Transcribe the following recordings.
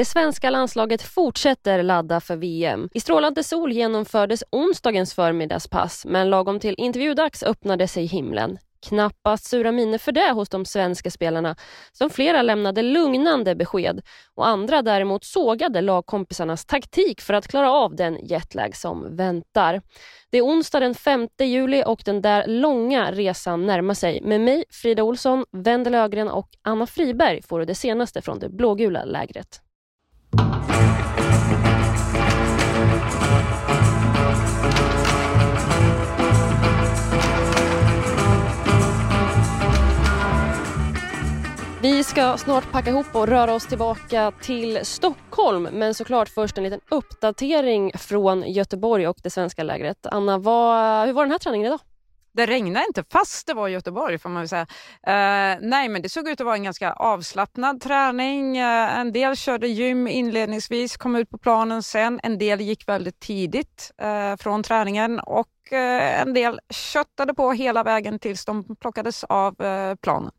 Det svenska landslaget fortsätter ladda för VM. I strålande sol genomfördes onsdagens förmiddagspass men lagom till intervjudags öppnade sig himlen. Knappast sura miner för det hos de svenska spelarna som flera lämnade lugnande besked och andra däremot sågade lagkompisarnas taktik för att klara av den jetlag som väntar. Det är onsdag den 5 juli och den där långa resan närmar sig. Med mig, Frida Olsson, Wendel Ögren och Anna Friberg får du det senaste från det blågula lägret. Vi ska snart packa ihop och röra oss tillbaka till Stockholm men såklart först en liten uppdatering från Göteborg och det svenska lägret. Anna, vad, hur var den här träningen idag? Det regnade inte fast det var Göteborg får man väl säga. Uh, nej men det såg ut att vara en ganska avslappnad träning. Uh, en del körde gym inledningsvis, kom ut på planen sen. En del gick väldigt tidigt uh, från träningen och en del köttade på hela vägen tills de plockades av planen.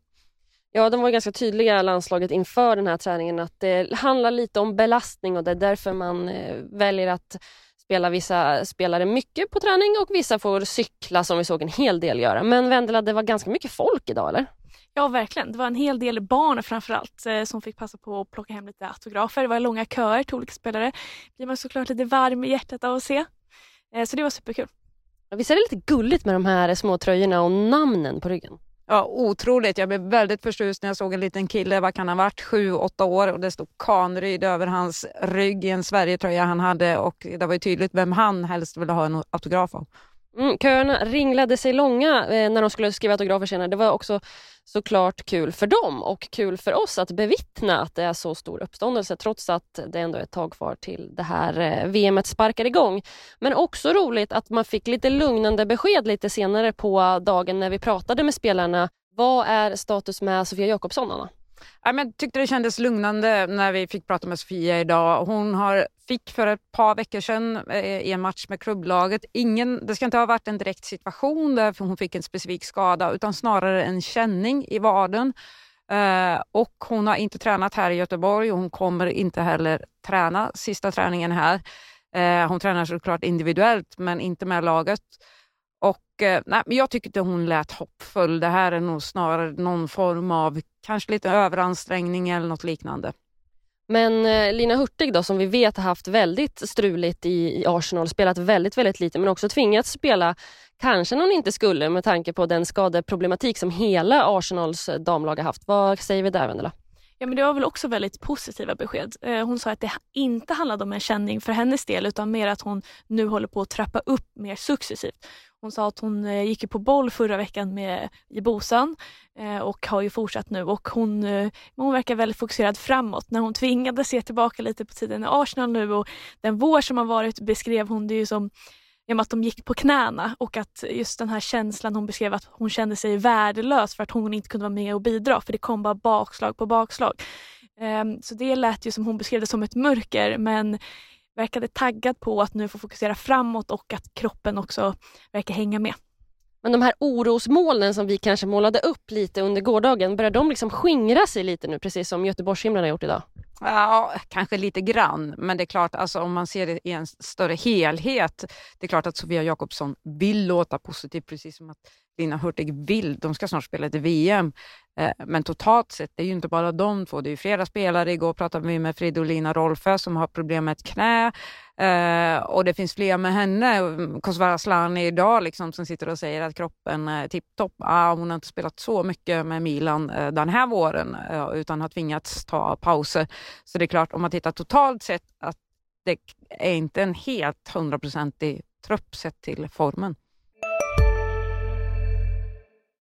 Ja, de var ganska tydliga, landslaget, inför den här träningen att det handlar lite om belastning och det är därför man väljer att spela vissa spelare mycket på träning och vissa får cykla som vi såg en hel del göra. Men Vendela, det var ganska mycket folk idag eller? Ja verkligen, det var en hel del barn framförallt eh, som fick passa på att plocka hem lite autografer. Det var långa köer till olika spelare. blir man såklart lite varm i hjärtat av att se. Eh, så det var superkul. Visst är det lite gulligt med de här små tröjorna och namnen på ryggen? Ja, otroligt. Jag blev väldigt förtjust när jag såg en liten kille, vad kan han ha varit, sju, åtta år och det stod Kanryd över hans rygg i en Sverigetröja han hade och det var ju tydligt vem han helst ville ha en autograf av. Mm, köerna ringlade sig långa eh, när de skulle skriva autografer senare. Det var också såklart kul för dem och kul för oss att bevittna att det är så stor uppståndelse trots att det ändå är ett tag kvar till det här eh, VMet sparkar igång. Men också roligt att man fick lite lugnande besked lite senare på dagen när vi pratade med spelarna. Vad är status med Sofia Jakobsson, Anna? Jag tyckte det kändes lugnande när vi fick prata med Sofia idag. Hon har, fick för ett par veckor sedan i en match med klubblaget, ingen, det ska inte ha varit en direkt situation där hon fick en specifik skada utan snarare en känning i vaden. Uh, eh, och hon har inte tränat här i Göteborg och hon kommer inte heller träna sista träningen här. Uh, hon tränar såklart individuellt men inte med laget. Eh, nej, jag tycker inte hon lät hoppfull. Det här är nog snarare någon form av kanske lite överansträngning eller något liknande. Men eh, Lina Hurtig då, som vi vet har haft väldigt struligt i, i Arsenal, spelat väldigt, väldigt lite men också tvingats spela kanske när hon inte skulle med tanke på den skadeproblematik som hela Arsenals damlag har haft. Vad säger vi där Vendela? Ja men det var väl också väldigt positiva besked. Eh, hon sa att det inte handlade om en känning för hennes del utan mer att hon nu håller på att trappa upp mer successivt. Hon sa att hon eh, gick på boll förra veckan med i Bosan eh, och har ju fortsatt nu och hon, hon verkar väldigt fokuserad framåt. När hon tvingades se tillbaka lite på tiden i Arsenal nu och den vår som har varit beskrev hon det ju som genom att de gick på knäna och att just den här känslan hon beskrev att hon kände sig värdelös för att hon inte kunde vara med och bidra för det kom bara bakslag på bakslag. Ehm, så det lät ju som hon beskrev det som ett mörker men verkade taggad på att nu få fokusera framåt och att kroppen också verkar hänga med. Men de här orosmolnen som vi kanske målade upp lite under gårdagen, börjar de liksom skingra sig lite nu precis som Göteborgshimlen har gjort idag? Ja, kanske lite grann, men det är klart, alltså, om man ser det i en större helhet, det är klart att Sofia Jakobsson vill låta positiv, precis som att Lina Hurtig vill. De ska snart spela till VM. Eh, men totalt sett, det är ju inte bara de två, det är ju flera spelare. Igår pratade vi med Fridolina Rolfö som har problem med ett knä. Eh, och det finns fler med henne. Kosovare Asllani idag liksom, som sitter och säger att kroppen är tipptopp. Ah, hon har inte spelat så mycket med Milan eh, den här våren utan har tvingats ta pauser. Så det är klart, om man tittar totalt sett, att det är inte en helt hundraprocentig trupp sett till formen.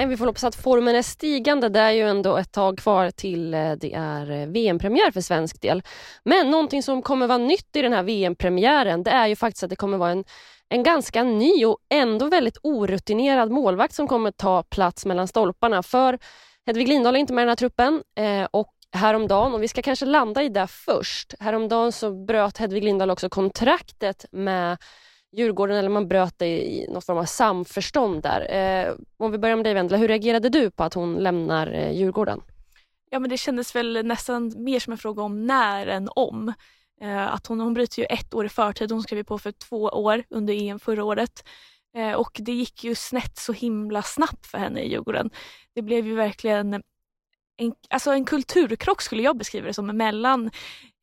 Nej, vi får hoppas att formen är stigande. Det är ju ändå ett tag kvar till eh, det är eh, VM-premiär för svensk del. Men någonting som kommer vara nytt i den här VM-premiären det är ju faktiskt att det kommer vara en, en ganska ny och ändå väldigt orutinerad målvakt som kommer ta plats mellan stolparna. För Hedvig Lindahl är inte med i den här truppen eh, och häromdagen, och vi ska kanske landa i det först. Häromdagen så bröt Hedvig Lindahl också kontraktet med Djurgården eller man bröt det i någon form av samförstånd där. Eh, om vi börjar med dig Vendela, hur reagerade du på att hon lämnar eh, Djurgården? Ja men det kändes väl nästan mer som en fråga om när än om. Eh, att hon, hon bryter ju ett år i förtid, hon skrev på för två år under EM förra året. Eh, och det gick ju snett så himla snabbt för henne i Djurgården. Det blev ju verkligen en, alltså en kulturkrock skulle jag beskriva det som mellan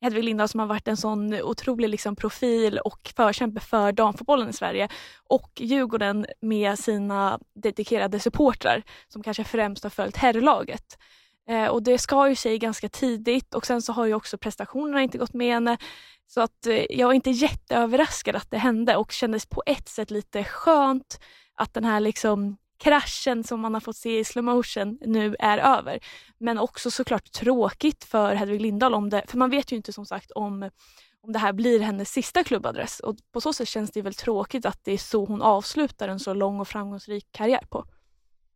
Hedvig Lindahl som har varit en sån otrolig liksom profil och förkämpe för damfotbollen i Sverige och Djurgården med sina dedikerade supportrar som kanske främst har följt herrlaget. Eh, och det ska ju sig ganska tidigt och sen så har ju också prestationerna inte gått med henne. Så att eh, jag var inte jätteöverraskad att det hände och kändes på ett sätt lite skönt att den här liksom kraschen som man har fått se i slow motion nu är över. Men också såklart tråkigt för Hedvig Lindahl om det, för man vet ju inte som sagt om om det här blir hennes sista klubbadress och på så sätt känns det väl tråkigt att det är så hon avslutar en så lång och framgångsrik karriär på.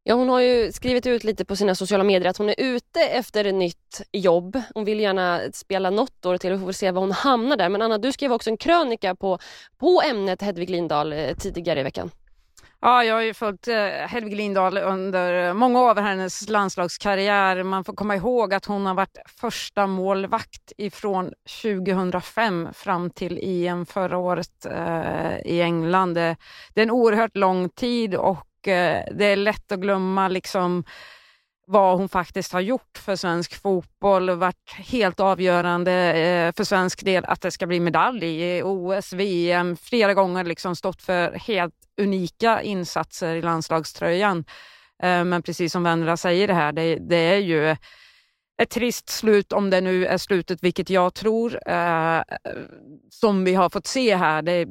Ja, hon har ju skrivit ut lite på sina sociala medier att hon är ute efter ett nytt jobb. Hon vill gärna spela något år till och vi får se var hon hamnar där. Men Anna, du skrev också en krönika på, på ämnet Hedvig Lindahl eh, tidigare i veckan. Ja, jag har ju följt eh, Helge Lindahl under många år av hennes landslagskarriär. Man får komma ihåg att hon har varit första målvakt ifrån 2005 fram till EM förra året eh, i England. Det, är en oerhört lång tid och eh, det är lätt att glömma liksom vad hon faktiskt har gjort för svensk fotboll och varit helt avgörande eh, för svensk del att det ska bli medalj i OS, VM, flera gånger liksom stått för helt unika insatser i landslagströjan. Eh, men precis som Vendela säger det här, det, det, är ju ett trist slut om det nu är slutet, vilket jag tror, eh, som vi har fått se här. Det,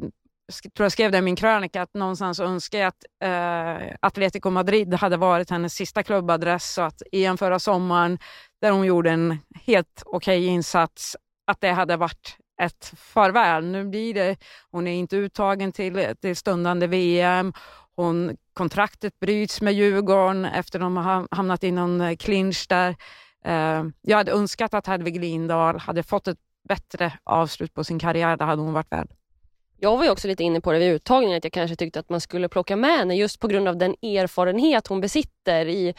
tror jag skrev det i min krönika, att någonstans önskar jag att eh, Atletico Madrid hade varit hennes sista klubbadress så att EM förra sommaren, där hon gjorde en helt okej okay insats, att det hade varit ett farväl. Nu blir det, hon är inte uttagen till det stundande VM. Hon, kontraktet bryts med Djurgården efter att de har hamnat i någon eh, clinch där. Eh, jag hade önskat att Hedvig Lindahl hade fått ett bättre avslut på sin karriär. Det hade hon varit värd. Jag var ju också lite inne på det vid uttagningen att jag kanske tyckte att man skulle plocka med henne just på grund av den erfarenhet hon besitter i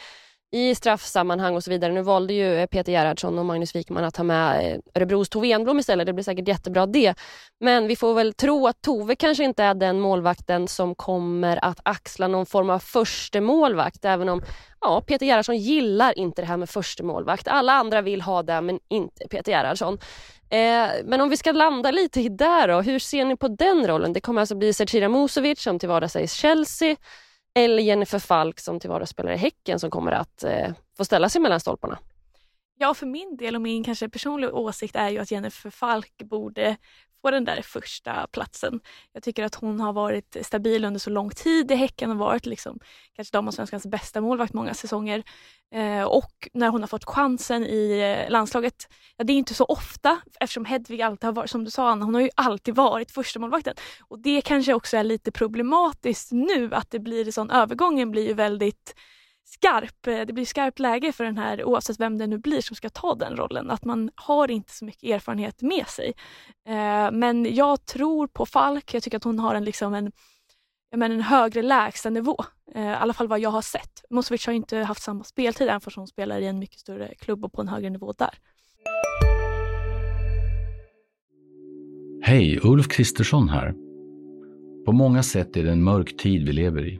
i straffsammanhang och så vidare. Nu valde ju eh, Peter Gerhardsson och Magnus Wikman att ha med eh, Örebros Tove Enblom istället. Det blir säkert jättebra det. Men vi får väl tro att Tove kanske inte är den målvakten som kommer att axla någon form av första målvakt även om ja, Peter Gerhardsson gillar inte det här med första målvakt. Alla andra vill ha det men inte Peter Gerhardsson. Eh, men om vi ska landa lite i då, hur ser ni på den rollen? Det kommer alltså bli Zecira Musovic som till vardags är i Chelsea eller Jennifer Falk som till vardags spelar i Häcken som kommer att eh, få ställa sig mellan stolparna? Ja, för min del och min kanske personliga åsikt är ju att Jennifer Falk borde få den där första platsen. Jag tycker att hon har varit stabil under så lång tid i Häcken och varit liksom, kanske damallsvenskans bästa målvakt många säsonger. Eh, och när hon har fått chansen i eh, landslaget, ja, det är inte så ofta eftersom Hedvig alltid har varit, som du sa Anna, hon har ju alltid varit första målvakten. Och det kanske också är lite problematiskt nu att det blir sån, övergången blir ju väldigt skarp. Eh, det blir skarpt läge för den här, oavsett vem det nu blir som ska ta den rollen. Att man har inte så mycket erfarenhet med sig. Eh, men jag tror på Falk. Jag tycker att hon har en, liksom en, men en högre lägstanivå. Eh, I alla fall vad jag har sett. Mosovic har inte haft samma speltid även fast hon spelar i en mycket större klubb och på en högre nivå där. Hej, Ulf Kristersson här. På många sätt är det en mörk tid vi lever i.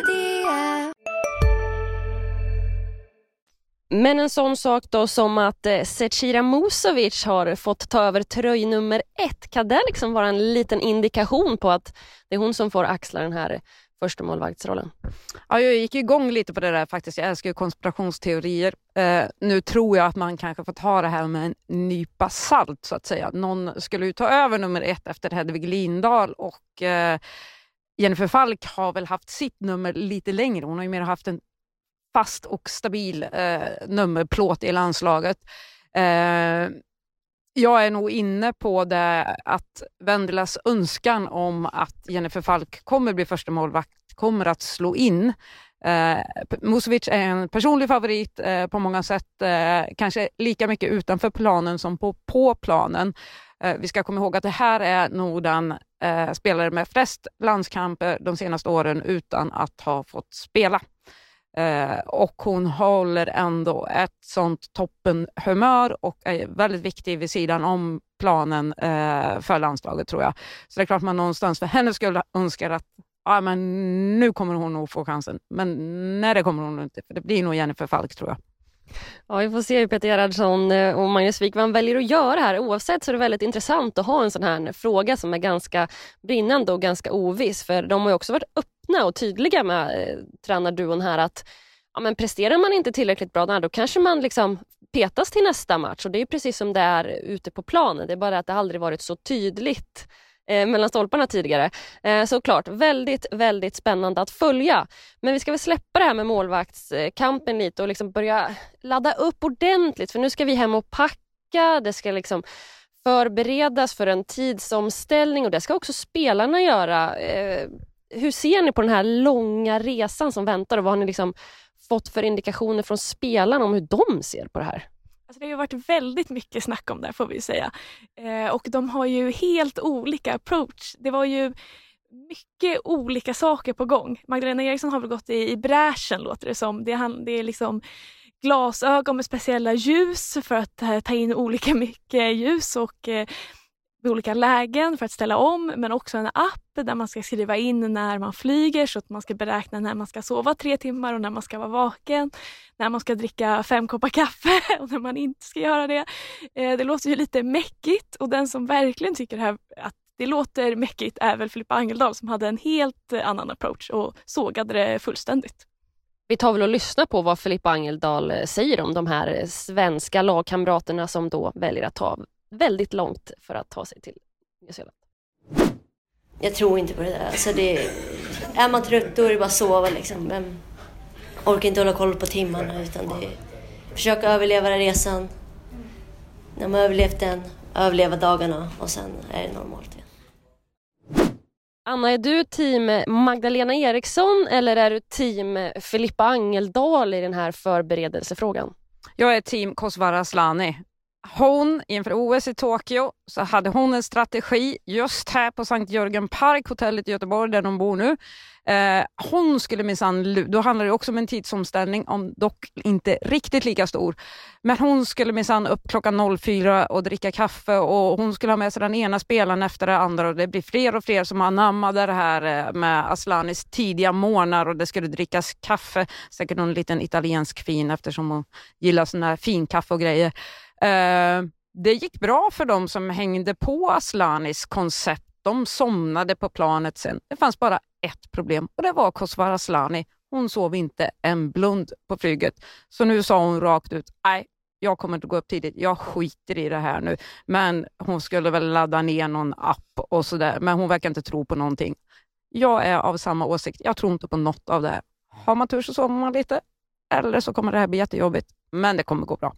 Men en sån sak då som att eh, Zecira Musovic har fått ta över tröj nummer ett, kan det liksom vara en liten indikation på att det är hon som får axla den här första målvaktsrollen? Ja, jag gick igång lite på det där faktiskt. Jag älskar ju konspirationsteorier. Eh, nu tror jag att man kanske får ta det här med en nypa salt så att säga. Någon skulle ju ta över nummer ett efter Hedvig Lindahl och eh, Jennifer Falk har väl haft sitt nummer lite längre. Hon har ju mer haft en fast och stabil eh, nummerplåt i landslaget. Eh, jag är nog inne på det att Vendelas önskan om att Jennifer Falk kommer bli första målvakt kommer att slå in. Eh, Musovic är en personlig favorit eh, på många sätt, eh, kanske lika mycket utanför planen som på, på planen. Eh, vi ska komma ihåg att det här är nog den eh, spelare med flest landskamper de senaste åren utan att ha fått spela. Eh, och hon håller ändå ett sånt toppenhumör och är väldigt viktig vid sidan om planen eh, för landslaget tror jag. Så det är klart man någonstans för hennes skull önskar att ah, men nu kommer hon nog få chansen. Men nej, det kommer hon inte, för det blir nog Jennifer Falk tror jag. Ja, vi får se hur Peter Gerhardsson eh, och Magnus Wikman väljer att göra här. Oavsett så är det väldigt intressant att ha en sån här fråga som är ganska brinnande och ganska oviss. För de har ju också varit öppna och tydliga med eh, tränarduon här att ja, men presterar man inte tillräckligt bra, då kanske man liksom petas till nästa match. Och Det är precis som det är ute på planen. Det är bara att det aldrig varit så tydligt eh, mellan stolparna tidigare. Eh, såklart, väldigt, väldigt spännande att följa. Men vi ska väl släppa det här med målvaktskampen lite och liksom börja ladda upp ordentligt för nu ska vi hem och packa, det ska liksom förberedas för en tidsomställning och det ska också spelarna göra. Eh, hur ser ni på den här långa resan som väntar och vad har ni liksom fått för indikationer från spelarna om hur de ser på det här? Alltså det har varit väldigt mycket snack om det får vi säga. Eh, och de har ju helt olika approach. Det var ju mycket olika saker på gång. Magdalena Eriksson har väl gått i, i bräschen låter det som. Det, han, det är liksom glasögon med speciella ljus för att eh, ta in olika mycket ljus och eh, vid olika lägen för att ställa om men också en app där man ska skriva in när man flyger så att man ska beräkna när man ska sova tre timmar och när man ska vara vaken, när man ska dricka fem koppar kaffe och när man inte ska göra det. Eh, det låter ju lite mäckigt och den som verkligen tycker här, att det låter mäckigt är väl Filippa Angeldal som hade en helt annan approach och sågade det fullständigt. Vi tar väl och lyssnar på vad Filippa Angeldal eh, säger om de här svenska lagkamraterna som då väljer att ta väldigt långt för att ta sig till Nya Zeeland. Jag tror inte på det där. Alltså det, är man trött då är det bara att sova liksom. Men orkar inte hålla koll på timmarna utan det är försöka överleva resan. När man överlevt den, överleva dagarna och sen är det normalt igen. Anna, är du team Magdalena Eriksson eller är du team Filippa Angeldal i den här förberedelsefrågan? Jag är team Kosovare Asllani hon inför OS i Tokyo så hade hon en strategi just här på Sankt Jörgen Park, hotellet i Göteborg där de bor nu. Eh, hon skulle minsann, då handlar det också om en tidsomställning, om dock inte riktigt lika stor. Men hon skulle minsann upp klockan 04 och dricka kaffe och hon skulle ha med sig den ena spelaren efter den andra och det blir fler och fler som anammade det här eh, med Aslanis tidiga morgnar och det skulle drickas kaffe, säkert någon liten italiensk fin eftersom hon gillar sån här finkaffe och grejer. Eh, det gick bra för dem som hängde på Aslanis koncept. De somnade på planet sen. Det fanns bara ett problem och det var Kosovare Aslani. Hon sov inte en blund på flyget. Så nu sa hon rakt ut, nej, jag kommer inte gå upp tidigt, jag skiter i det här nu. Men hon skulle väl ladda ner någon app och sådär, men hon verkar inte tro på någonting. Jag är av samma åsikt, jag tror inte på något av det här. Har man tur så sover man lite, eller så kommer det här bli jättejobbigt, men det kommer gå bra.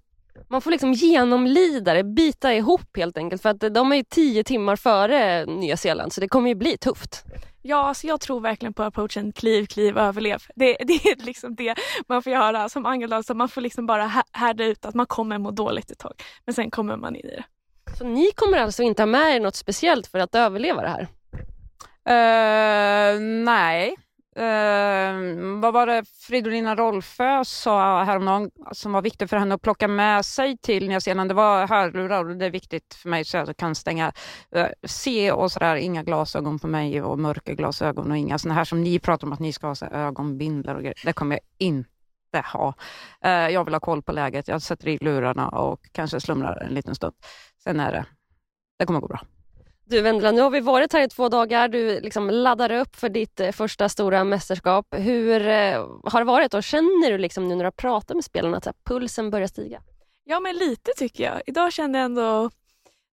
Man får liksom genomlida det, bita ihop helt enkelt för att de är ju tio timmar före Nya Zeeland så det kommer ju bli tufft. Ja, alltså jag tror verkligen på approachen kliv, kliv, överlev. Det, det är liksom det man får göra som Angeldal, så man får liksom bara härda ut att man kommer må dåligt ett tag, men sen kommer man in i det. Så ni kommer alltså inte ha med er något speciellt för att överleva det här? Uh, nej, Eh, vad var det Fridolina Rolfö sa häromdagen som var viktigt för henne att plocka med sig till Nya Zeeland? Det var hörlurar och det är viktigt för mig så jag kan stänga, uh, se och sådär, inga glasögon på mig och mörka glasögon och inga sådana här som ni pratar om att ni ska ha så ögonbindlar och grejer. Det kommer jag inte ha. Eh, jag vill ha koll på läget, jag sätter i lurarna och kanske slumrar en liten stund. Sen är det, det kommer gå bra. Du Vendela, nu har vi varit här i två dagar. Du liksom laddar upp för ditt eh, första stora mästerskap. Hur eh, har det varit och känner du liksom nu när du har pratat med spelarna att pulsen börjar stiga? Ja, men lite tycker jag. Idag kände jag ändå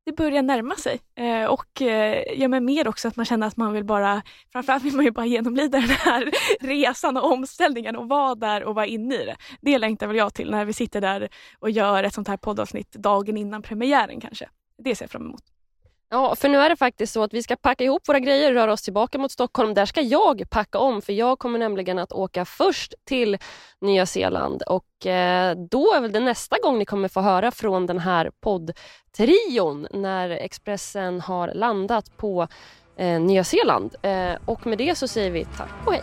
det börjar närma sig eh, och eh, ja, men mer också att man känner att man vill bara, framförallt vill man ju bara genomlida den här resan och omställningen och vara där och vara inne i det. Det längtar väl jag till när vi sitter där och gör ett sånt här poddavsnitt dagen innan premiären kanske. Det ser jag fram emot. Ja, för nu är det faktiskt så att vi ska packa ihop våra grejer och röra oss tillbaka mot Stockholm. Där ska jag packa om för jag kommer nämligen att åka först till Nya Zeeland och eh, då är väl det nästa gång ni kommer få höra från den här poddtrion när Expressen har landat på eh, Nya Zeeland. Eh, och med det så säger vi tack och hej.